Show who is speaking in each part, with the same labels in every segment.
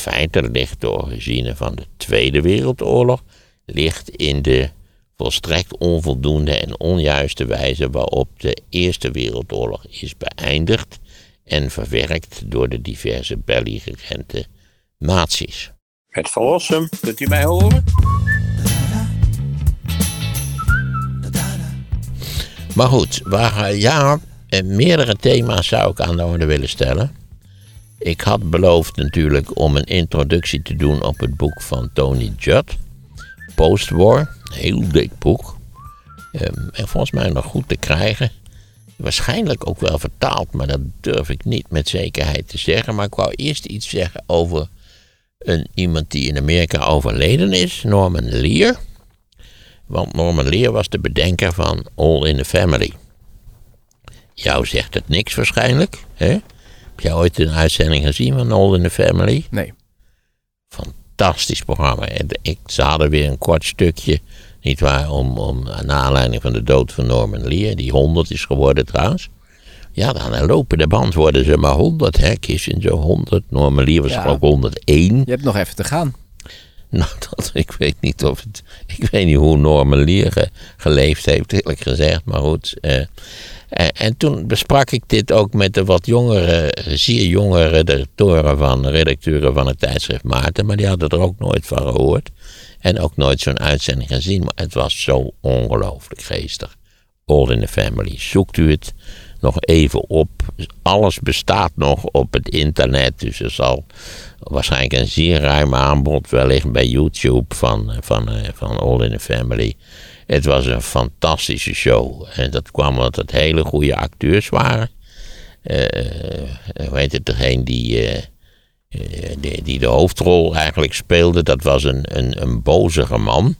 Speaker 1: feite ligt de origine van de Tweede Wereldoorlog ligt in de volstrekt onvoldoende en onjuiste wijze waarop de Eerste Wereldoorlog is beëindigd en verwerkt door de diverse belligerente naties.
Speaker 2: Het verlossen, kunt u mij horen?
Speaker 1: Maar goed, waar, ja, meerdere thema's zou ik aan de orde willen stellen. Ik had beloofd natuurlijk om een introductie te doen op het boek van Tony Judd. Postwar, heel dik boek. Ehm, en volgens mij nog goed te krijgen. Waarschijnlijk ook wel vertaald, maar dat durf ik niet met zekerheid te zeggen. Maar ik wou eerst iets zeggen over een, iemand die in Amerika overleden is, Norman Lear. Want Norman Lear was de bedenker van All in the Family. Jou zegt het niks waarschijnlijk. Hè? Heb jij ooit een uitzending gezien van All in the Family?
Speaker 3: Nee.
Speaker 1: Fantastisch programma. En ik zag er weer een kort stukje, niet waar, om, om, naar aanleiding van de dood van Norman Lear, die 100 is geworden trouwens. Ja, dan een lopende band worden ze maar 100, hè. in zo 100. Norman Lear was
Speaker 3: Ja.
Speaker 1: ook 101.
Speaker 3: Je hebt nog even te gaan.
Speaker 1: Nou, dat, ik weet niet of het. Ik weet niet hoe Norman Lear ge- geleefd heeft, eerlijk gezegd. Maar goed. eh, eh, en toen besprak ik dit ook met de wat jongere, zeer jongere redacteuren van, redacteuren van het tijdschrift Maarten. Maar die hadden er ook nooit van gehoord. En ook nooit zo'n uitzending gezien. Maar het was zo ongelooflijk geestig. All in the Family. Zoekt u het nog even op. Alles bestaat nog op het internet. Dus er zal waarschijnlijk een zeer ruim aanbod wellicht bij YouTube van, van, eh, van All in the Family. Het was een fantastische show. En dat kwam omdat het hele goede acteurs waren. Eh, hoe heet het, degene die, eh, eh, die, die de hoofdrol eigenlijk speelde, dat was een, een, een bozige man.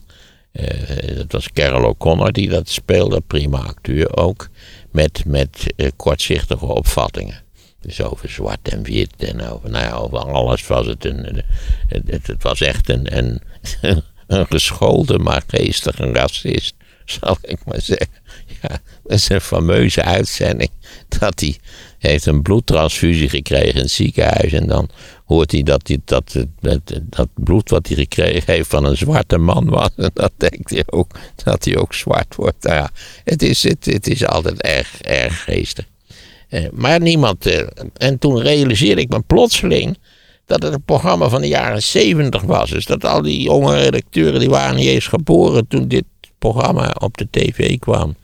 Speaker 1: Eh, dat was Carol O'Connor die dat speelde, prima acteur ook. Met, met eh, kortzichtige opvattingen. Dus over zwart en wit en over, nou ja, over alles was het een. het, het was echt een, een, een geschoolde, maar geestige racist, zal ik maar zeggen. Ja, dat is een fameuze uitzending. Dat hij heeft een bloedtransfusie gekregen in het ziekenhuis. En dan hoort hij dat, hij, dat, dat, bloed wat hij gekregen heeft van een zwarte man was. En dan denkt hij ook dat hij ook zwart wordt. Nou ja, het is, het, het is altijd erg, erg geestig. Eh, maar niemand. eh, en toen realiseerde ik me plotseling dat het een programma van de jaren zeventig was. Dus dat al die jonge redacteuren die waren niet eens geboren toen dit programma op de tv kwam.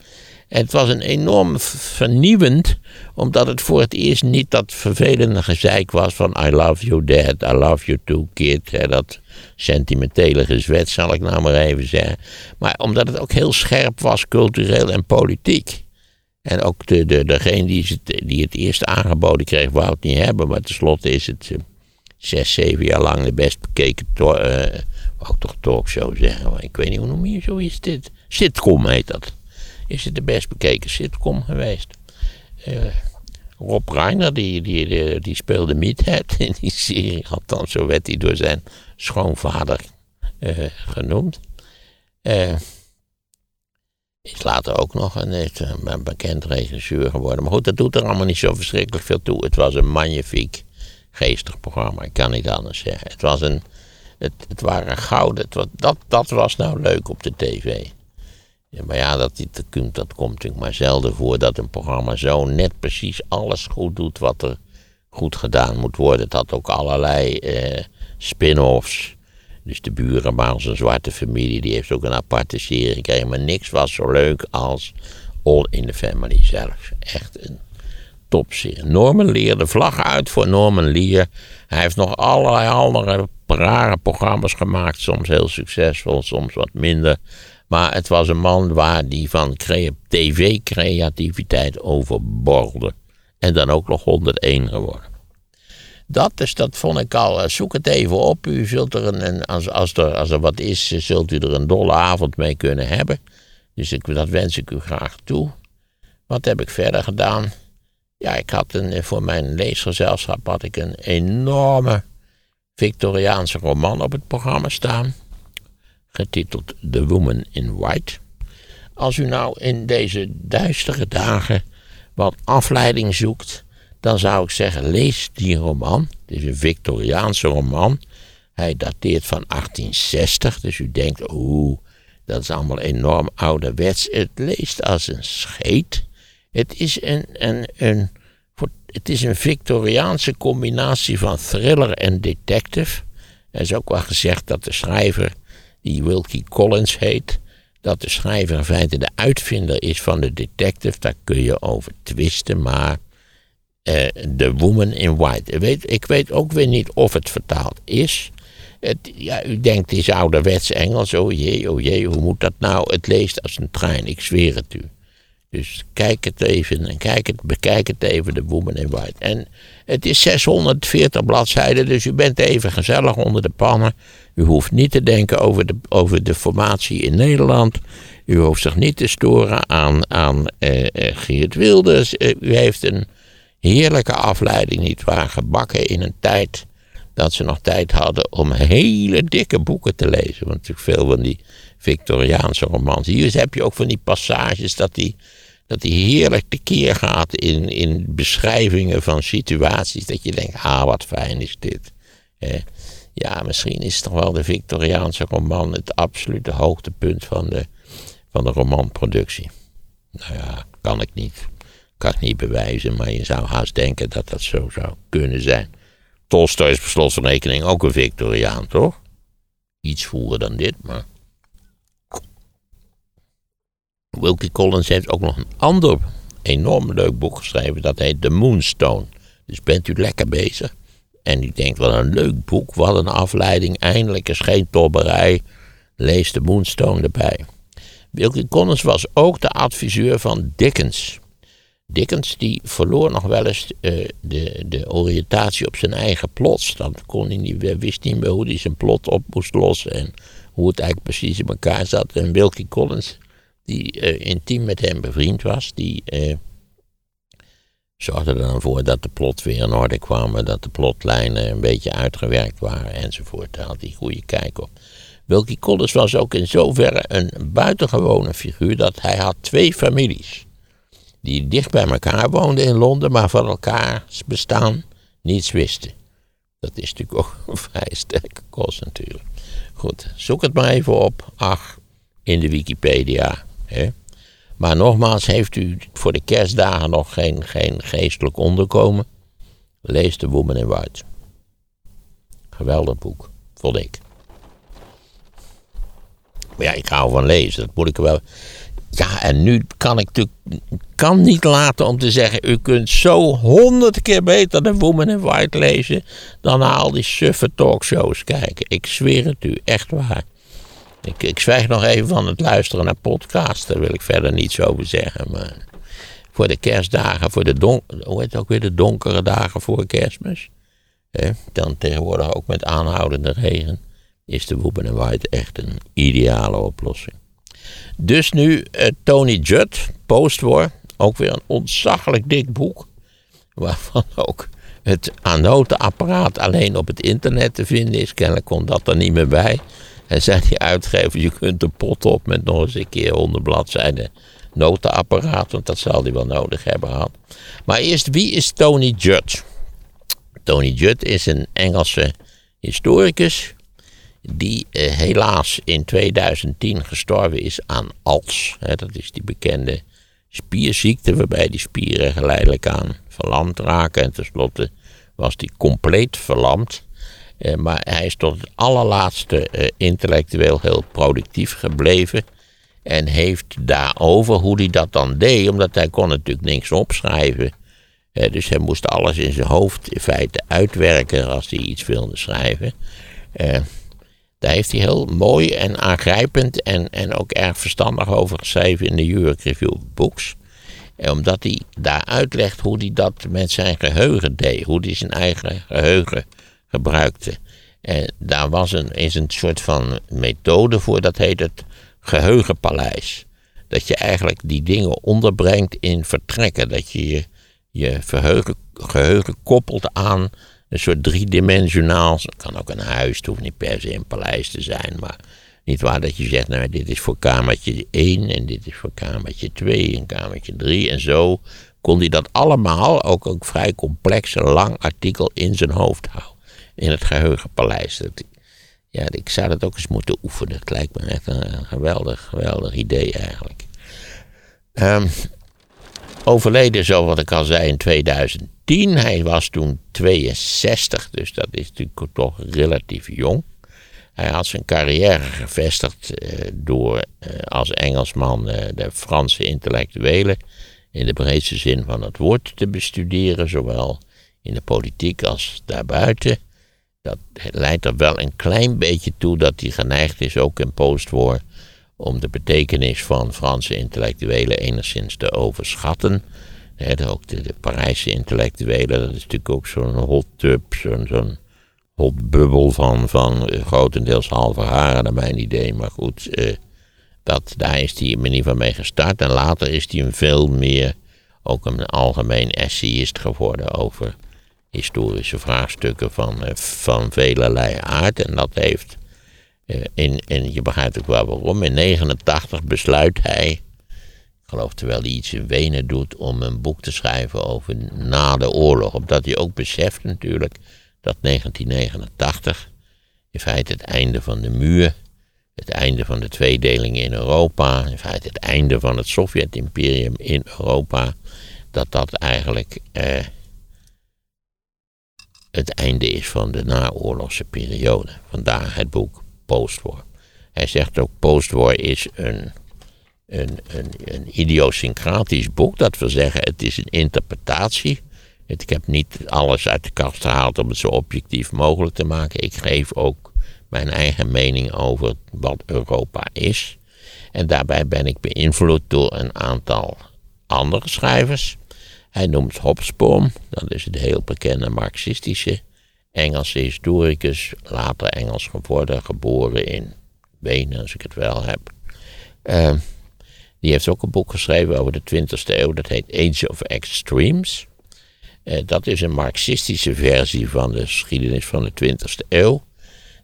Speaker 1: En het was een enorm vernieuwend, omdat het voor het eerst niet dat vervelende gezeik was van I love you dad, I love you too kid. Hè, dat sentimentele gezwet zal ik nou maar even zeggen. Maar omdat het ook heel scherp was, cultureel en politiek. En ook de, de, degene die het, die het eerst aangeboden kreeg, wou het niet hebben. Maar tenslotte is het eh, zes, zeven jaar lang de best bekeken eh, wou ik toch talkshow zeggen. Maar ik weet niet hoe noem je is dit. Sitcom heet dat. Is het de best bekeken sitcom geweest. Eh, Rob Reiner, die, die, die, speelde Meathead in die serie. Althans, zo werd hij door zijn schoonvader eh, genoemd. Is later ook nog een, een bekend regisseur geworden. Maar goed, dat doet er allemaal niet zo verschrikkelijk veel toe. Het was een magnifiek, geestig programma. Ik kan niet anders zeggen. Het, was een, het, het waren gouden. Het dat, dat was nou leuk op de tv. Ja, maar ja, dat, dat, komt- dat komt natuurlijk maar zelden voor dat een programma zo net precies alles goed doet wat er goed gedaan moet worden. Het had ook allerlei eh, spin-offs. Dus de burenman, zijn zwarte familie, die heeft ook een aparte serie gekregen. Maar niks was zo leuk als All in the Family zelf. Echt een topserie. Norman Lear, de vlag uit voor Norman Lear. Hij heeft nog allerlei andere rare programma's gemaakt. Soms heel succesvol, soms wat minder. Maar het was een man waar die van crea- tv-creativiteit overborde. En dan ook nog 101 geworden. Dat, dus dat vond ik al. eh, Zoek het even op. U zult er een, een- als, als, er, als er wat is, eh, zult u er een dolle avond mee kunnen hebben. Dus ik, dat wens ik u graag toe. Wat heb ik verder gedaan? Ja, ik had een, eh, voor mijn leesgezelschap had ik een enorme Victoriaanse roman op het programma staan. Getiteld The Woman in White. Als u nou in deze duistere dagen wat afleiding zoekt, dan zou ik zeggen: lees die roman. Het is een Victoriaanse roman. Hij dateert van 1860, dus u denkt, oeh, dat is allemaal enorm ouderwets. Het leest als een scheet. Het is een, een, een, het is een Victoriaanse combinatie van thriller en detective. Er is ook wel gezegd dat de schrijver, die Wilkie Collins heet, dat de schrijver in feite de uitvinder is van de detective. Daar kun je over twisten, maar uh, The Woman in White. Ik weet, ik weet ook weer niet of het vertaald is. Het, ja, u denkt, het is ouderwets Engels. Oh jee, oh jee, hoe moet dat nou? Het leest als een trein, ik zweer het u. Dus kijk het even en bekijk het even, de Woman in White. En het is 640 bladzijden, dus u bent even gezellig onder de pannen. U hoeft niet te denken over de, over de formatie in Nederland. U hoeft zich niet te storen aan, aan uh, Geert Wilders. Uh, u heeft een heerlijke afleiding, niet waar, gebakken in een tijd dat ze nog tijd hadden om hele dikke boeken te lezen. Want natuurlijk veel van die Victoriaanse romans. Hier heb je ook van die passages dat die, dat die heerlijk tekeer gaat in, in beschrijvingen van situaties. Dat je denkt, ah wat fijn is dit. ja, misschien is toch wel de Victoriaanse roman het absolute hoogtepunt van de, van de romanproductie. Nou ja, kan ik niet. Kan ik niet bewijzen, maar je zou haast denken dat dat zo zou kunnen zijn. Tolstoy is per van rekening ook een Victoriaan, toch? Iets vroeger dan dit, maar. Wilkie Collins heeft ook nog een ander enorm leuk boek geschreven. Dat heet The Moonstone. Dus bent u lekker bezig. En u denkt, wat een leuk boek, wat een afleiding. Eindelijk is geen tobberij. Lees The Moonstone erbij. Wilkie Collins was ook de adviseur van Dickens. Dickens die verloor nog wel eens uh, de, de oriëntatie op zijn eigen plots. Dan kon hij niet, wist niet meer hoe hij zijn plot op moest lossen en hoe het eigenlijk precies in elkaar zat. En Wilkie Collins, die uh, intiem met hem bevriend was, die uh, zorgde er dan voor dat de plot weer in orde kwam, dat de plotlijnen een beetje uitgewerkt waren enzovoort. Daar had hij goede kijk op. Wilkie Collins was ook in zoverre een buitengewone figuur dat hij had twee families die dicht bij elkaar woonden in Londen, maar van elkaars bestaan niets wisten. Dat is natuurlijk ook een vrij sterke kost natuurlijk. Goed, zoek het maar even op. Ach, in de Wikipedia. Hè? Maar nogmaals, heeft u voor de kerstdagen nog geen, geen geestelijk onderkomen? Lees The Woman in White. Geweldig boek, vond ik. Maar ja, ik hou van lezen, dat moet ik wel. Ja, en nu kan ik natuurlijk kan niet laten om te zeggen: u kunt zo honderd keer beter de Woman in White lezen dan naar al die suffe talkshows kijken. Ik zweer het u, echt waar. Ik, ik zwijg nog even van het luisteren naar podcasts, daar wil ik verder niets over zeggen. Maar voor de kerstdagen, voor de, hoe heet het ook weer, de donkere dagen voor kerstmis. dan tegenwoordig ook met aanhoudende regen. Is de Woman in White echt een ideale oplossing. Dus nu uh, Tony Judd, Postwar, ook weer een ontzaglijk dik boek. Waarvan ook het anotenapparaat alleen op het internet te vinden is. Kennelijk komt dat er niet meer bij. En zijn die uitgevers, je kunt de pot op met nog eens een keer honderd bladzijden notenapparaat. Want dat zal hij wel nodig hebben gehad. Maar eerst, wie is Tony Judd? Tony Judd is een Engelse historicus die eh, helaas in 2010 gestorven is aan ALS. Dat is die bekende spierziekte waarbij die spieren geleidelijk aan verlamd raken. En tenslotte was die compleet verlamd. Eh, maar hij is tot het allerlaatste eh, intellectueel heel productief gebleven. En heeft daarover hoe hij dat dan deed, omdat hij kon natuurlijk niks opschrijven. Eh, dus hij moest alles in zijn hoofd in feite uitwerken als hij iets wilde schrijven. Daar heeft hij heel mooi en aangrijpend en, en ook erg verstandig over geschreven in de York Review Books. En omdat hij daar uitlegt hoe hij dat met zijn geheugen deed, hoe hij zijn eigen geheugen gebruikte. En daar was een, is een soort van methode voor, dat heet het geheugenpaleis. Dat je eigenlijk die dingen onderbrengt in vertrekken. Dat je je, verheugen, geheugen koppelt aan een soort driedimensionaal. Het kan ook een huis, het hoeft niet per se een paleis te zijn. Maar niet waar dat je zegt, nou dit is voor kamertje 1 en dit is voor kamertje 2 en kamertje 3 en zo kon hij dat allemaal, ook een vrij complex lang artikel, in zijn hoofd houden. In het geheugenpaleis. Ja, ik zou dat ook eens moeten oefenen. Het lijkt me echt een geweldig, geweldig idee eigenlijk. Um, overleden, zo wat ik al zei, in 2010. Hij was toen 62, dus dat is natuurlijk toch relatief jong. Hij had zijn carrière gevestigd eh, door eh, als Engelsman eh, de Franse intellectuelen in de breedste zin van het woord te bestuderen, zowel in de politiek als daarbuiten. Dat leidt er wel een klein beetje toe dat hij geneigd is, ook in postwoord, om de betekenis van Franse intellectuelen enigszins te overschatten. ook de, Parijse intellectuelen, dat is natuurlijk ook zo'n hot tub, zo'n zo'n hot bubbel van, van uh, grotendeels halve haren, naar mijn idee. Maar goed, uh, dat, daar is hij in ieder geval mee gestart. En later is hij een veel meer, ook een algemeen essayist geworden over historische vraagstukken van, uh, van velelei aard. En dat heeft eh, in, en je begrijpt ook wel waarom. In 89 besluit hij, ik geloof terwijl hij iets in Wenen doet, om een boek te schrijven over na de oorlog. Omdat hij ook beseft natuurlijk dat 1989 in feite het einde van de muur, het einde van de tweedeling in Europa, in feite het einde van het Sovjet-imperium in Europa, dat dat eigenlijk eh, het einde is van de naoorlogse periode. Vandaar het boek postwar. Hij zegt ook postwar is een, een, een, een idiosyncratisch boek. Dat wil zeggen, het is een interpretatie. Ik heb niet alles uit de kast gehaald om het zo objectief mogelijk te maken. Ik geef ook mijn eigen mening over wat Europa is. En daarbij ben ik beïnvloed door een aantal andere schrijvers. Hij noemt Hobsbawm, dat is de heel bekende marxistische Engelse historicus, later Engels geworden, geboren in Wenen, als ik het wel heb. Uh, die heeft ook een boek geschreven over de 20e eeuw, dat heet Age of Extremes. Uh, dat is een marxistische versie van de geschiedenis van de 20e eeuw.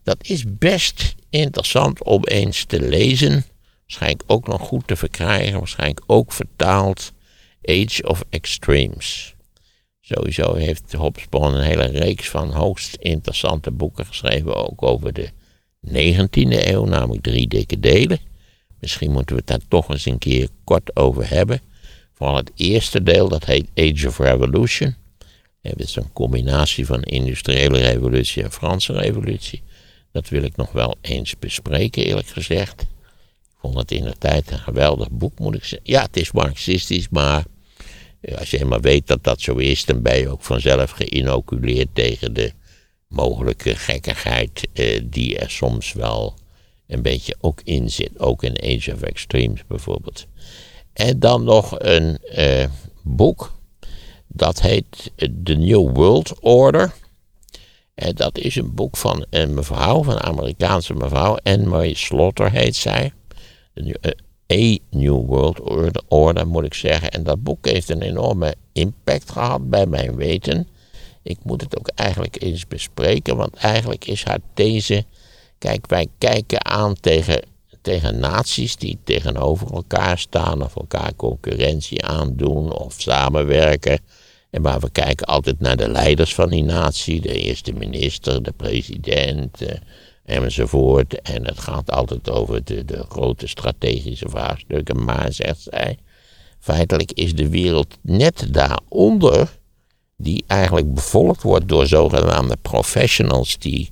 Speaker 1: Dat is best interessant om eens te lezen. Waarschijnlijk ook nog goed te verkrijgen, waarschijnlijk ook vertaald. Age of Extremes. Sowieso heeft Hobsbawm een hele reeks van hoogst interessante boeken geschreven, ook over de 19e eeuw, namelijk drie dikke delen. Misschien moeten we het daar toch eens een keer kort over hebben. Vooral het eerste deel, dat heet Age of Revolution. Het is een combinatie van industriële revolutie en Franse revolutie. Dat wil ik nog wel eens bespreken, eerlijk gezegd. Ik vond het in de tijd een geweldig boek, moet ik zeggen. Ja, het is marxistisch, maar als je helemaal weet dat dat zo is, dan ben je ook vanzelf geïnoculeerd tegen de mogelijke gekkigheid eh, die er soms wel een beetje ook in zit. Ook in Age of Extremes bijvoorbeeld. En dan nog een eh, boek. Dat heet The New World Order. En dat is een boek van een mevrouw, van een Amerikaanse mevrouw. Anne-Marie Slaughter heet zij. A New World Order, moet ik zeggen. En dat boek heeft een enorme impact gehad bij mijn weten. Ik moet het ook eigenlijk eens bespreken, want eigenlijk is haar these. Kijk, wij kijken aan tegen, tegen naties die tegenover elkaar staan, of elkaar concurrentie aandoen of samenwerken. En maar we kijken altijd naar de leiders van die natie, de eerste minister, de president, enzovoort. En het gaat altijd over de, de grote strategische vraagstukken. Maar, zegt zij, feitelijk is de wereld net daaronder, die eigenlijk bevolkt wordt door zogenaamde professionals die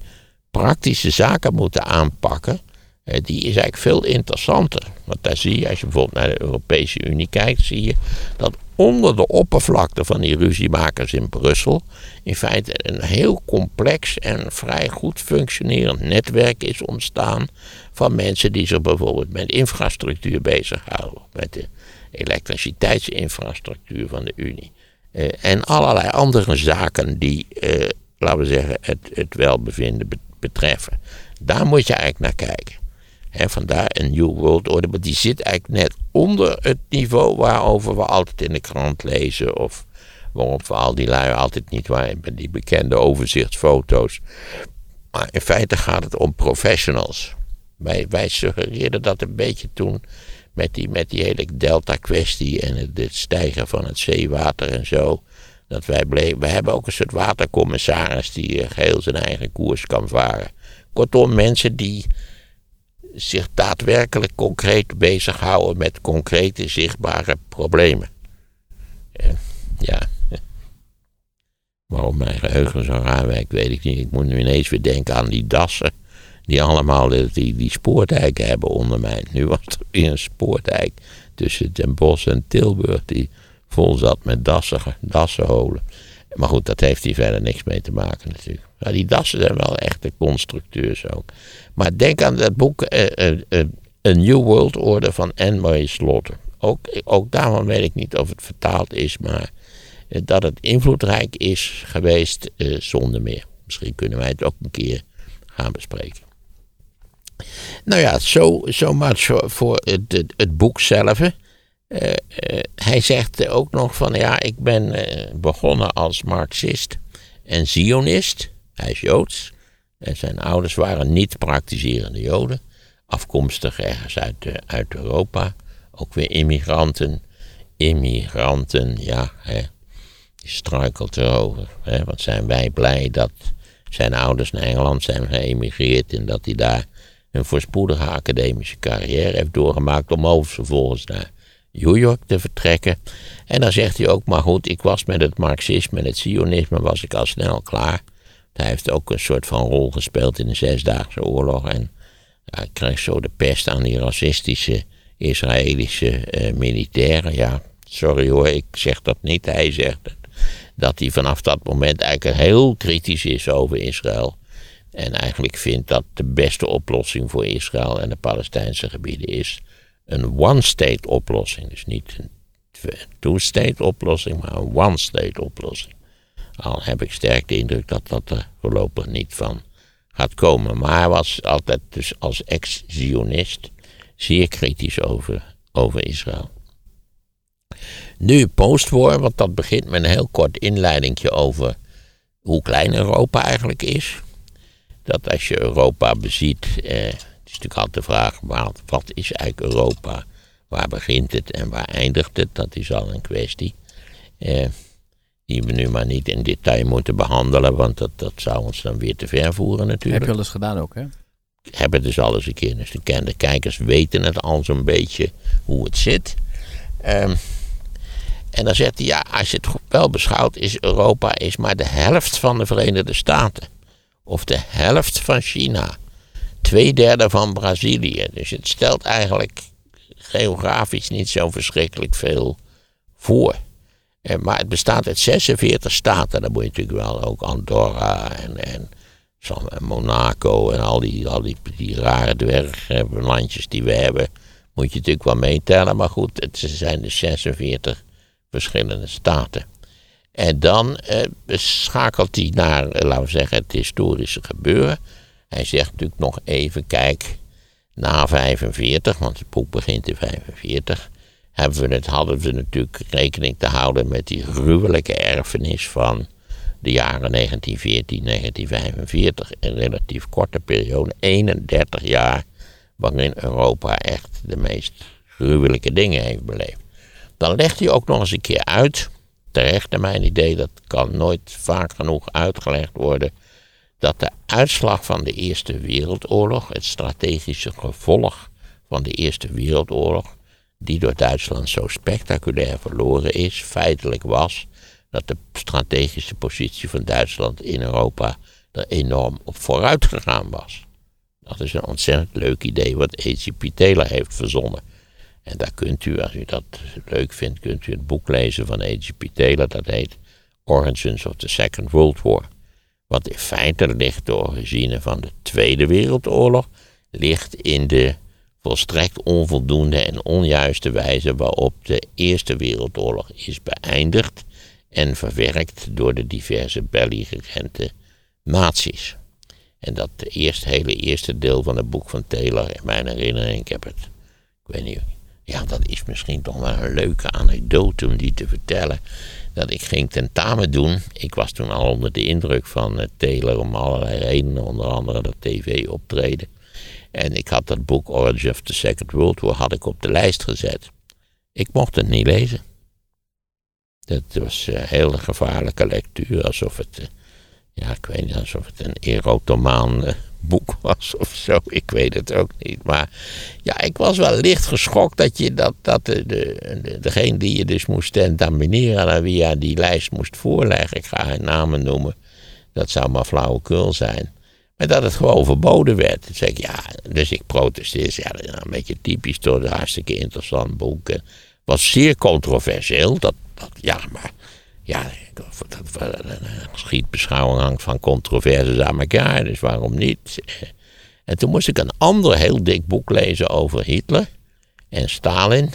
Speaker 1: praktische zaken moeten aanpakken, die is eigenlijk veel interessanter. Want daar zie je, als je bijvoorbeeld naar de Europese Unie kijkt, zie je dat onder de oppervlakte van die ruziemakers in Brussel in feite een heel complex en vrij goed functionerend netwerk is ontstaan van mensen die zich bijvoorbeeld met infrastructuur bezighouden, met de elektriciteitsinfrastructuur van de Unie. Uh, en allerlei andere zaken die, uh, laten we zeggen, het welbevinden betreffen. Daar moet je eigenlijk naar kijken. En vandaar een New World Order, maar die zit eigenlijk net onder het niveau waarover we altijd in de krant lezen. Of waarop we al die lui altijd niet waar, die bekende overzichtsfoto's. Maar in feite gaat het om professionals. Wij, wij suggereerden dat een beetje toen met die, met die hele delta-kwestie en het, het stijgen van het zeewater en zo. Dat wij bleven, we hebben ook een soort watercommissaris die geheel zijn eigen koers kan varen. Kortom, mensen die zich daadwerkelijk concreet bezighouden met concrete zichtbare problemen. ja. Waarom mijn geheugen zo raar werkt, weet ik niet. Ik moet nu ineens weer denken aan die dassen. Die allemaal die, die spoordijken hebben onder mij. Nu was er weer een spoordijk tussen Den Bosch en Tilburg. Die vol zat met dassen, dassenholen. Maar goed, dat heeft hier verder niks mee te maken natuurlijk. Maar die dassen zijn wel echte constructeurs ook. Maar denk aan dat boek uh, A New World Order van Anne-Marie Slaughter. Ook, ook daarvan weet ik niet of het vertaald is, maar dat het invloedrijk is geweest zonder meer. Misschien kunnen wij het ook een keer gaan bespreken. Nou ja, zo so much voor het, het, het boek zelf. Hij zegt ook nog van ja, ik ben begonnen als Marxist en Zionist. Hij is Joods. En zijn ouders waren niet praktiserende Joden. Afkomstig ergens uit, uit Europa. Ook weer immigranten. Immigranten, ja, hè, die struikelt erover. Hè, wat zijn wij blij dat zijn ouders naar Engeland zijn geëmigreerd en dat hij daar een voorspoedige academische carrière heeft doorgemaakt om vervolgens naar New York te vertrekken. En dan zegt hij ook, maar goed, ik was met het marxisme en het sionisme was ik al snel klaar. Hij heeft ook een soort van rol gespeeld in de Zesdaagse Oorlog. En ja, kreeg zo de pest aan die racistische Israëlische uh, militairen. Ja, sorry hoor, ik zeg dat niet. Hij zegt het. Dat hij vanaf dat moment eigenlijk heel kritisch is over Israël. En eigenlijk vindt dat de beste oplossing voor Israël en de Palestijnse gebieden is een one-state oplossing. Dus niet een two-state oplossing, maar een one-state oplossing. Al heb ik sterk de indruk dat dat er voorlopig niet van gaat komen. Maar hij was altijd dus als ex-Zionist zeer kritisch over, over Israël. Nu postwar, want dat begint met een heel kort inleidingje over hoe klein Europa eigenlijk is. Dat als je Europa beziet, eh, het is natuurlijk altijd de vraag, wat is eigenlijk Europa? Waar begint het en waar eindigt het? Dat is al een kwestie. Eh, die we nu maar niet in detail moeten behandelen, want dat, dat zou ons dan weer te ver voeren natuurlijk.
Speaker 3: Heb je al eens gedaan ook, hè?
Speaker 1: Heb het dus al eens een keer. Dus de, de kijkers weten het al zo'n beetje hoe het zit. Um, en dan zegt hij, ja, als je het wel beschouwt, is Europa is maar de helft van de Verenigde Staten. Of de helft van China. Twee derde van Brazilië. Dus het stelt eigenlijk geografisch niet zo verschrikkelijk veel voor. Eh, maar het bestaat uit 46 staten. Dan moet je natuurlijk wel ook Andorra en, en, Monaco en al die, al die, die rare dwerglandjes die we hebben. Moet je natuurlijk wel meetellen. Maar goed, het zijn dus 46 verschillende staten. En dan eh, schakelt hij naar, eh, laten we zeggen, het historische gebeuren. Hij zegt natuurlijk nog even, kijk, na 45, want het boek begint in 45, hebben we het, hadden we natuurlijk rekening te houden met die gruwelijke erfenis van de jaren 1914, 1945. Een relatief korte periode, 31 jaar, waarin Europa echt de meest gruwelijke dingen heeft beleefd. Dan legt hij ook nog eens een keer uit, terecht naar mijn idee, dat kan nooit vaak genoeg uitgelegd worden, dat de uitslag van de Eerste Wereldoorlog, het strategische gevolg van de Eerste Wereldoorlog, die door Duitsland zo spectaculair verloren is, feitelijk was dat de strategische positie van Duitsland in Europa er enorm op vooruit gegaan was. Dat is een ontzettend leuk idee wat A.C.P. Taylor heeft verzonnen. En daar kunt u, als u dat leuk vindt, kunt u het boek lezen van A.G.P. Taylor. Dat heet Origins of the Second World War. Wat in feite ligt de origine van de Tweede Wereldoorlog. Ligt in de volstrekt onvoldoende en onjuiste wijze waarop de Eerste Wereldoorlog is beëindigd en verwerkt door de diverse belligerente naties. En dat de eerste, hele eerste deel van het boek van Taylor, in mijn herinnering, ik heb het, ik weet niet, ja, dat is misschien toch wel een leuke anekdote om die te vertellen. dat ik ging tentamen doen. Ik was toen al onder de indruk van uh, Taylor om allerlei redenen, onder andere dat tv optreden. En ik had dat boek Origin of the Second World War had ik op de lijst gezet. Ik mocht het niet lezen. Dat was een hele gevaarlijke lectuur, alsof het, ja, ik weet niet, alsof het een erotomaan boek was of zo. Ik weet het ook niet. Maar ja, ik was wel licht geschokt dat, je, dat, dat de, de, degene die je dus moest tentamineren en wie je die lijst moest voorleggen, ik ga geen namen noemen, dat zou maar flauwekul zijn. Maar dat het gewoon verboden werd. Dus ik, ja, dus ik protesteerde. Ja, nou een beetje typisch door een hartstikke interessant boek. Was zeer controversieel. Dat, dat, ja, maar ja, een schietbeschouwing hangt van controversies aan elkaar, dus waarom niet? En toen moest ik een ander heel dik boek lezen over Hitler en Stalin.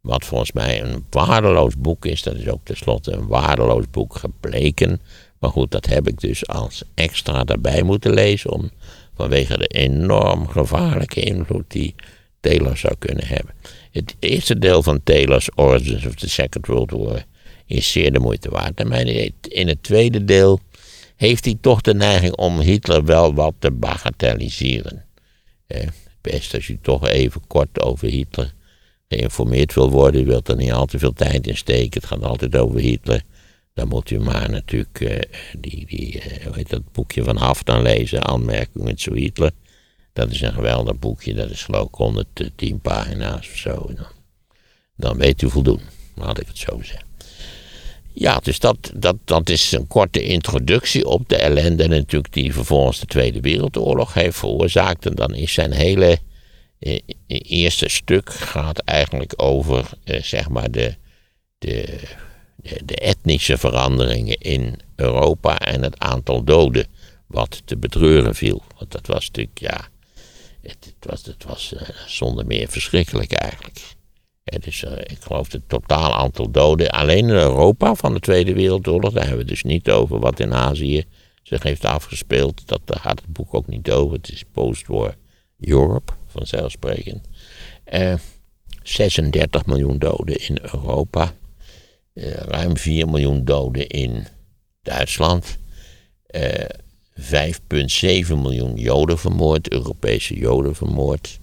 Speaker 1: Wat volgens mij een waardeloos boek is. Dat is ook tenslotte een waardeloos boek gebleken. Maar goed, dat heb ik dus als extra daarbij moeten lezen. Om, vanwege de enorm gevaarlijke invloed die Taylor zou kunnen hebben. Het eerste deel van Taylor's Origins of the Second World War is zeer de moeite waard. In het tweede deel heeft hij toch de neiging om Hitler wel wat te bagatelliseren. Best als u toch even kort over Hitler geïnformeerd wil worden, u wilt er niet al te veel tijd in steken, het gaat altijd over Hitler. Dan moet u maar natuurlijk uh, die, die uh, dat boekje van Haftan lezen, Aanmerkingen zu Hitler. Dat is een geweldig boekje, dat is geloof ik 110 pagina's of zo. Dan, dan weet u voldoen, laat ik het zo zeggen. Ja, dus dat, dat, dat is een korte introductie op de ellende natuurlijk die vervolgens de Tweede Wereldoorlog heeft veroorzaakt. En dan is zijn hele eh, eerste stuk gaat eigenlijk over eh, zeg maar de, de, de, etnische veranderingen in Europa en het aantal doden wat te betreuren viel. Want dat was natuurlijk, ja, het, het was, het was uh, zonder meer verschrikkelijk eigenlijk. Dus uh, ik geloof het totaal aantal doden alleen in Europa van de Tweede Wereldoorlog. Daar hebben we dus niet over wat in Azië zich heeft afgespeeld. Dat, daar gaat het boek ook niet over. Het is post-war Europe, vanzelfsprekend. Eh, 36 miljoen doden in Europa. Uh, ruim 4 miljoen doden in Duitsland. 5,7 miljoen Joden vermoord, Europese Joden vermoord.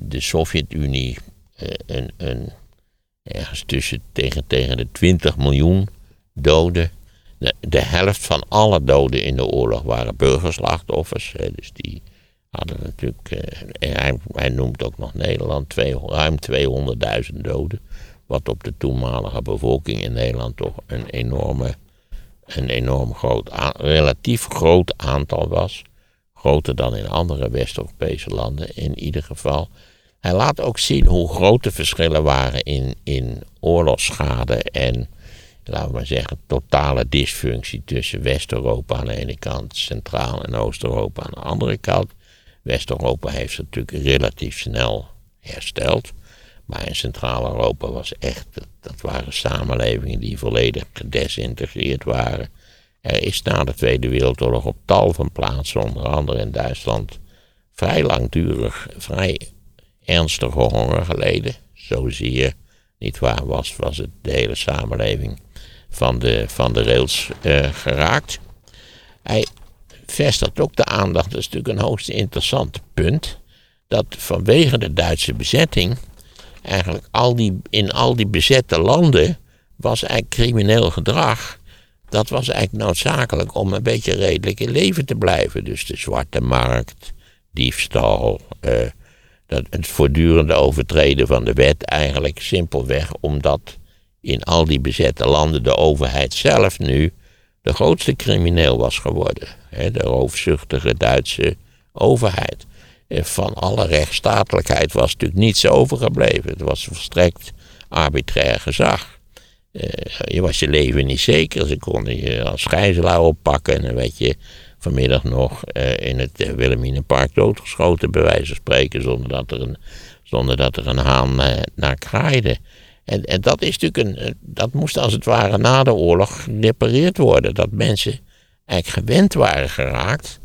Speaker 1: de Sovjet-Unie eh, een, een, ergens tussen tegen, tegen de 20 miljoen doden. De, helft van alle doden in de oorlog waren burgerslachtoffers. Dus die hadden natuurlijk. Eh, hij, noemt ook nog Nederland ruim 200.000 doden. Wat op de toenmalige bevolking in Nederland toch een enorme. Een enorm groot, relatief groot aantal was. Groter dan in andere West-Europese landen in ieder geval. Hij laat ook zien hoe groot de verschillen waren in, in oorlogsschade en, laten we maar zeggen, totale dysfunctie tussen West-Europa aan de ene kant, Centraal- en Oost-Europa aan de andere kant. West-Europa heeft zich natuurlijk relatief snel hersteld. Maar in Centraal-Europa was echt, dat waren samenlevingen die volledig gedesintegreerd waren. Er is na de Tweede Wereldoorlog op tal van plaatsen, onder andere in Duitsland, vrij langdurig, vrij ernstige honger geleden. Zo zie je, niet waar, was, was het de hele samenleving van de, van de rails uh, geraakt. Hij vestigt ook de aandacht, dat is natuurlijk een hoogst interessant punt, dat vanwege de Duitse bezetting, eigenlijk al die, in al die bezette landen, was eigenlijk crimineel gedrag. Dat was eigenlijk noodzakelijk om een beetje redelijk in leven te blijven. Dus de zwarte markt, diefstal, uh, dat het voortdurende overtreden van de wet eigenlijk simpelweg omdat in al die bezette landen de overheid zelf nu de grootste crimineel was geworden. De roofzuchtige Duitse overheid. Van alle rechtsstatelijkheid was natuurlijk niets overgebleven. Het was volstrekt arbitrair gezag. Eh, je was je leven niet zeker. Ze konden je als gijzelaar oppakken en dan werd je vanmiddag nog uh, in het uh, Wilhelminapark doodgeschoten, bij wijze van spreken, zonder dat er een, zonder dat er een haan naar kraaide. En, en dat is natuurlijk een, dat moest als het ware na de oorlog gerepareerd worden. Dat mensen eigenlijk gewend waren geraakt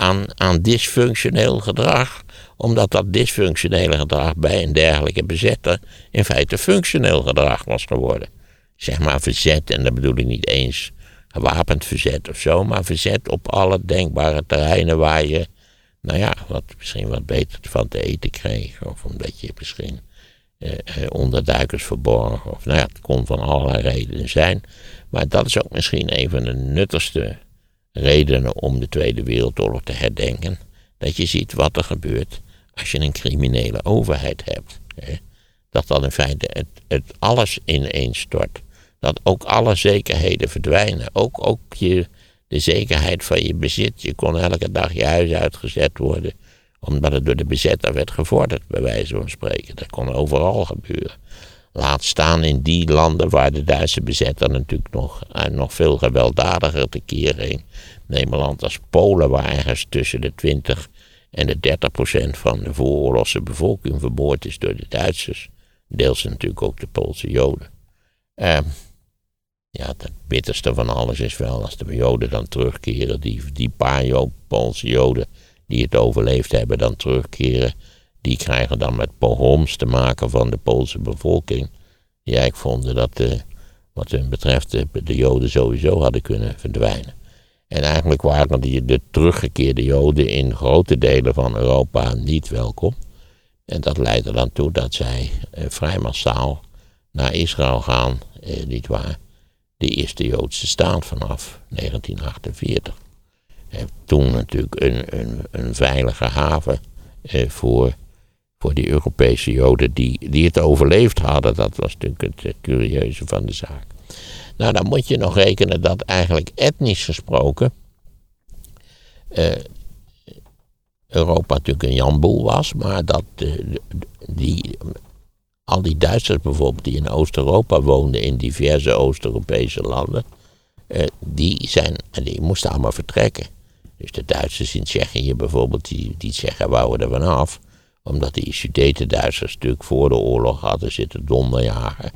Speaker 1: aan, aan dysfunctioneel gedrag. Omdat dat dysfunctionele gedrag bij een dergelijke bezetter in feite functioneel gedrag was geworden. zeg maar verzet, en dat bedoel ik niet eens gewapend verzet of zo, maar verzet op alle denkbare terreinen waar je, nou ja, wat, misschien wat beter van te eten kreeg, of omdat je misschien eh, eh, onderduikers verborgen, of nou ja, het kon van allerlei redenen zijn. Maar dat is ook misschien een van de nuttigste redenen om de Tweede Wereldoorlog te herdenken. Dat je ziet wat er gebeurt als je een criminele overheid hebt. Hè? Dat dan in feite het, het alles ineenstort. Dat ook alle zekerheden verdwijnen. Ook, ook je, de zekerheid van je bezit. Je kon elke dag je huis uitgezet worden. Omdat het door de bezetter werd gevorderd, bij wijze van spreken. Dat kon overal gebeuren. Laat staan in die landen waar de Duitse bezetter natuurlijk nog, uh, nog veel gewelddadiger tekeer ging. Neem een land als Polen, waar ergens tussen de 20 en de 30 procent van de vooroorlogse bevolking vermoord is door de Duitsers. Deels natuurlijk ook de Poolse Joden. Uh, ja, het bitterste van alles is wel als de Joden dan terugkeren, die, die paar Poolse Joden die het overleefd hebben, dan terugkeren. Die krijgen dan met pogroms te maken van de Poolse bevolking. Die eigenlijk vonden dat, uh, wat hun betreft, de, de Joden sowieso hadden kunnen verdwijnen. En eigenlijk waren die, de teruggekeerde Joden in grote delen van Europa niet welkom. En dat leidde dan toe dat zij eh, vrij massaal naar Israël gaan, eh, niet waar? De eerste Joodse staat vanaf 1948. En toen natuurlijk een, een, een veilige haven eh, voor, voor die Europese Joden die, die het overleefd hadden. Dat was natuurlijk het curieuze van de zaak. Nou, dan moet je nog rekenen dat eigenlijk etnisch gesproken uh, Europa natuurlijk een janboel was, maar dat die, al die Duitsers bijvoorbeeld die in Oost-Europa woonden, in diverse Oost-Europese landen, uh, die, zijn, die moesten allemaal vertrekken. Dus de Duitsers in Tsjechië bijvoorbeeld, die, die zeggen, wouden er vanaf omdat die Sudeten-Duitsers natuurlijk voor de oorlog hadden zitten donderjagen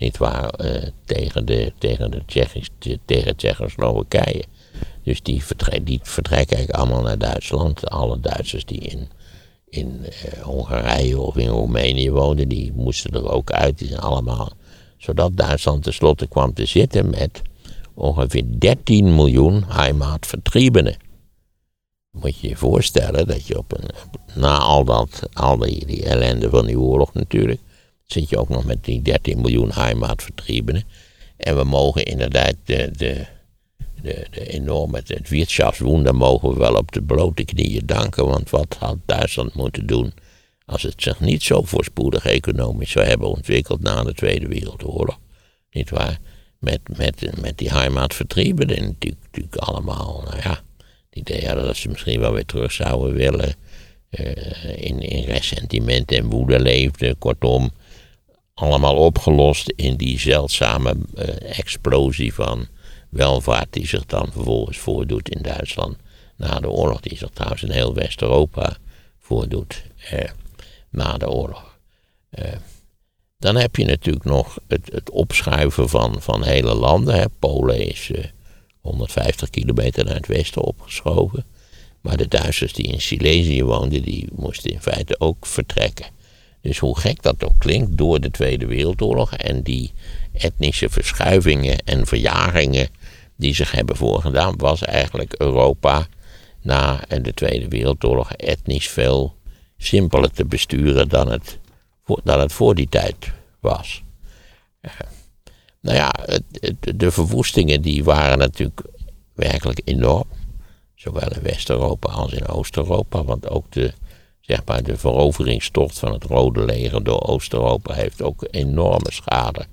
Speaker 1: niet waar, uh, tegen, de, tegen, de tegen Tsjechoslowakije. Dus die, vertrek, die vertrekken eigenlijk allemaal naar Duitsland. Alle Duitsers die in, in uh, Hongarije of in Roemenië woonden, die moesten er ook uit. Die zijn allemaal, zodat Duitsland tenslotte kwam te zitten met ongeveer 13 miljoen heimatvertriebenen. Moet je je voorstellen dat je op na al, dat, al die, ellende van die oorlog natuurlijk, zit je ook nog met die 13 miljoen heimatvertriebenen. En we mogen inderdaad de, de, de, de enorme, het wirtschaftswunder mogen we wel op de blote knieën danken. Want wat had Duitsland moeten doen als het zich niet zo voorspoedig economisch zou hebben ontwikkeld na de Tweede Wereldoorlog? Niet waar? Met, met, met die heimatvertriebenen natuurlijk, natuurlijk allemaal, nou ja, idee hadden dat ze misschien wel weer terug zouden willen. Uh, in, in ressentiment en woede leefden. Kortom, allemaal opgelost in die zeldzame uh, explosie van welvaart die zich dan vervolgens voordoet in Duitsland. Na de oorlog, die zich trouwens in heel West-Europa voordoet eh, na de oorlog. Eh, dan heb je natuurlijk nog het, het opschuiven van, van hele landen. Hè. Polen is 150 kilometer naar het westen opgeschoven. Maar de Duitsers die in Silesië woonden, die moesten in feite ook vertrekken. Dus hoe gek dat ook klinkt, door de Tweede Wereldoorlog en die etnische verschuivingen en verjagingen die zich hebben voorgedaan, was eigenlijk Europa na de Tweede Wereldoorlog etnisch veel simpeler te besturen dan het, dan het voor die tijd was. Uh, nou ja, de verwoestingen die waren natuurlijk werkelijk enorm. Zowel in West-Europa als in Oost-Europa. Want ook de, zeg maar, de veroveringstocht van het Rode Leger door Oost-Europa heeft ook enorme schade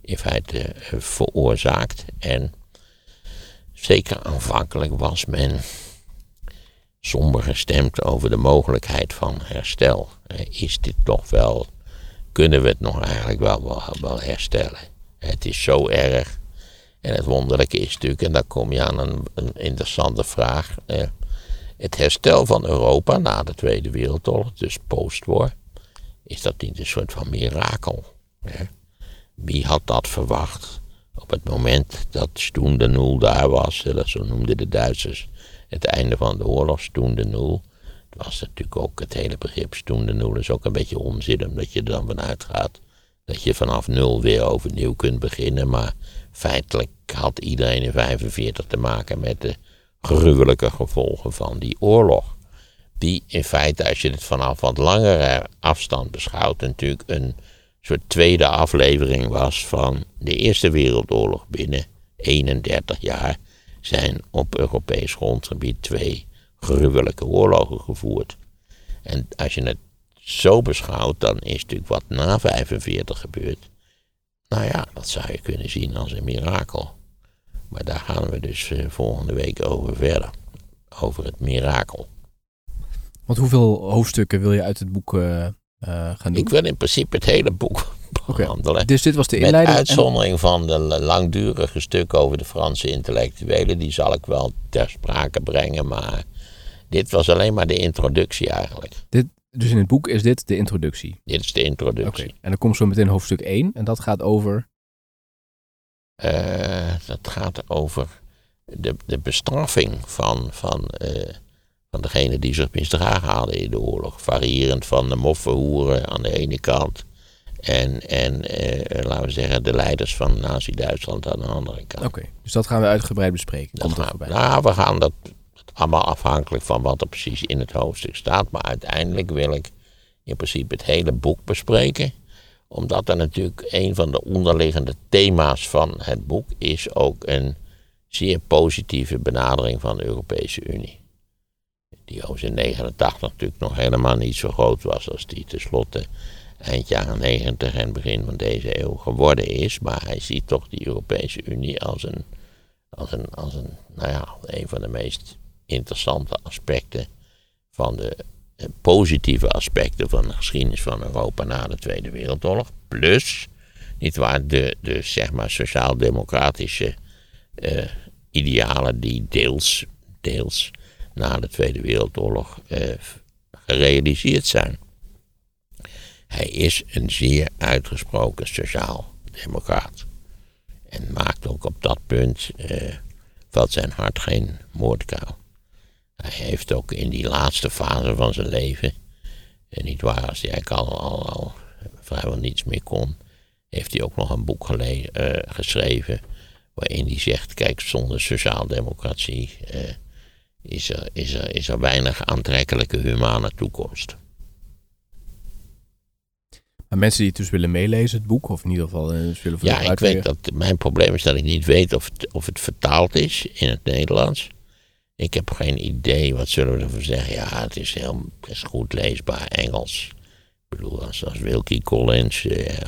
Speaker 1: in feite eh, veroorzaakt. En zeker aanvankelijk was men somber gestemd over de mogelijkheid van herstel. Eh, is dit toch wel, kunnen we het nog eigenlijk wel, wel herstellen? Het is zo erg. En het wonderlijke is natuurlijk, en dan kom je aan een, een interessante vraag. Eh, het herstel van Europa na de Tweede Wereldoorlog, dus postwar, is dat niet een soort van mirakel? Hè? Wie had dat verwacht? Op het moment dat Stoen de Nul daar was, zo noemden de Duitsers het einde van de oorlog, Stoen de Nul. Het was natuurlijk ook het hele begrip Stoen de Nul is ook een beetje onzin, omdat je er dan vanuit gaat dat je vanaf nul weer overnieuw kunt beginnen. Maar feitelijk had iedereen in 45 te maken met de gruwelijke gevolgen van die oorlog. Die in feite, als je het vanaf wat langere afstand beschouwt, natuurlijk een soort tweede aflevering was van de Eerste Wereldoorlog. Binnen 31 jaar zijn op Europees grondgebied twee gruwelijke oorlogen gevoerd. En als je het zo beschouwt, dan is natuurlijk wat na 45 gebeurd. Nou ja, dat zou je kunnen zien als een mirakel. Maar daar gaan we dus eh, volgende week over verder. Over het mirakel.
Speaker 3: Want hoeveel hoofdstukken wil je uit het boek uh, uh, gaan doen?
Speaker 1: Ik wil in principe het hele boek behandelen. Okay.
Speaker 3: Dus dit was de inleiding?
Speaker 1: Met uitzondering van de langdurige stukken over de Franse intellectuelen. Die zal ik wel ter sprake brengen. Maar dit was alleen maar de introductie eigenlijk.
Speaker 3: Dit, dus in het boek is dit de introductie?
Speaker 1: Dit is de introductie.
Speaker 3: Okay. En dan komt zo meteen hoofdstuk 1. En dat gaat over?
Speaker 1: Uh, dat gaat over de, de bestraffing van, van, uh, van degene die zich misdragen hadden in de oorlog. Variërend van de moffenhoeren aan de ene kant. En, en uh, laten we zeggen, de leiders van Nazi-Duitsland aan de andere kant.
Speaker 3: Oké, okay, dus dat gaan we uitgebreid bespreken.
Speaker 1: Dat gaan, nou, we gaan dat allemaal afhankelijk van wat er precies in het hoofdstuk staat. Maar uiteindelijk wil ik in principe het hele boek bespreken. Omdat er natuurlijk een van de onderliggende thema's van het boek is ook een zeer positieve benadering van de Europese Unie. Die overigens in 1989 natuurlijk nog helemaal niet zo groot was als die tenslotte eind jaren 90 en begin van deze eeuw geworden is. Maar hij ziet toch die Europese Unie als een, als een, als een, nou ja, een van de meest interessante aspecten van de eh, positieve aspecten van de geschiedenis van Europa na de Tweede Wereldoorlog. Plus, niet waar, de, de zeg maar sociaal-democratische uh, idealen die deels, deels na de Tweede Wereldoorlog uh, gerealiseerd zijn. Hij is een zeer uitgesproken sociaal-democraat. En maakt ook op dat punt valt zijn hart geen moordkuil. Hij heeft ook in die laatste fase van zijn leven, en niet waar, als hij eigenlijk al, al, al vrijwel niets meer kon, heeft hij ook nog een boek uh, geschreven. Waarin hij zegt: Kijk, zonder sociaaldemocratie uh, is, er, is, er, is er weinig aantrekkelijke humane toekomst.
Speaker 3: Maar mensen die het dus willen meelezen, het boek, of in ieder geval uh, zullen
Speaker 1: Ja, ik weet dat mijn probleem is dat ik niet weet of het, of het vertaald is in het Nederlands. Ik heb geen idee, wat zullen we ervoor zeggen? Ja, het is heel is goed leesbaar Engels. Ik bedoel, als, Wilkie Collins, uh,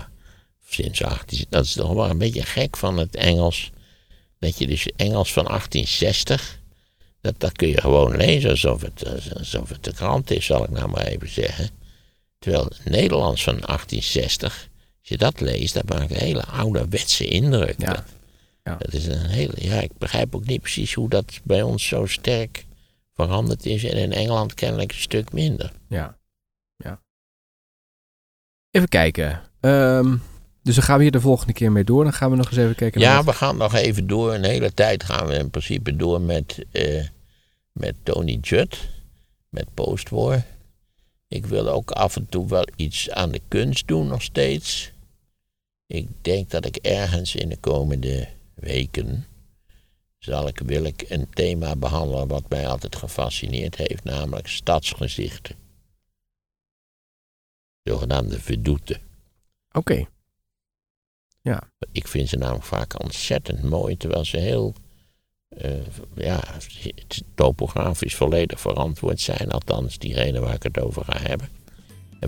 Speaker 1: sinds 18... Dat is toch wel een beetje gek van het Engels. Dat je dus Engels van 1860, dat, dat kun je gewoon lezen alsof het, alsof het de krant is, zal ik nou maar even zeggen. Terwijl Nederlands van 1860, als je dat leest, dat maakt een hele ouderwetse indruk.
Speaker 3: Ja.
Speaker 1: Ja. Dat is een hele, ja, ik begrijp ook niet precies hoe dat bij ons zo sterk veranderd is en in Engeland kennelijk een stuk minder.
Speaker 3: Ja, ja. Even kijken. Um, dus dan gaan we hier de volgende keer mee door. Dan gaan we nog eens even kijken.
Speaker 1: Ja, we gaan nog even door. Een hele tijd gaan we in principe door met, uh, met Tony Judd, met Postwar. Ik wil ook af en toe wel iets aan de kunst doen nog steeds. Ik denk dat ik ergens in de komende weken zal ik, wil ik een thema behandelen wat mij altijd gefascineerd heeft, namelijk stadsgezichten. Zogenaamde verdoeten.
Speaker 3: Oké. Ja.
Speaker 1: Ik vind ze namelijk vaak ontzettend mooi, terwijl ze heel uh, ja, topografisch volledig verantwoord zijn, althans diegene waar ik het over ga hebben.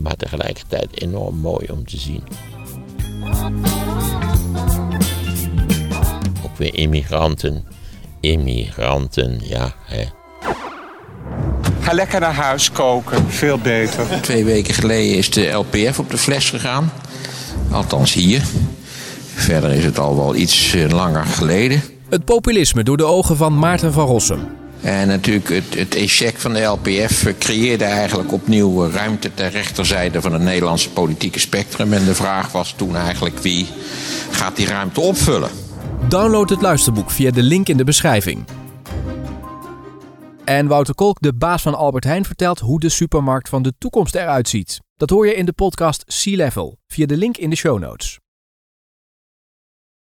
Speaker 1: Maar tegelijkertijd enorm mooi om te zien weer immigranten. Immigranten, ja. Hè.
Speaker 4: Ga lekker naar huis koken, veel beter.
Speaker 1: Twee weken geleden is de LPF op de fles gegaan. Althans hier. Verder is het al wel iets eh, langer geleden.
Speaker 3: Het populisme door de ogen van Maarten van Rossum.
Speaker 1: En natuurlijk het, het echec van de LPF creëerde eigenlijk opnieuw ruimte ter rechterzijde van het Nederlandse politieke spectrum. En de vraag was toen eigenlijk wie gaat die ruimte opvullen.
Speaker 3: Download het luisterboek via de link in de beschrijving. En Wouter Kolk, de baas van Albert Heijn, vertelt hoe de supermarkt van de toekomst eruit ziet. Dat hoor je in de podcast Sea Level via de link in de show notes.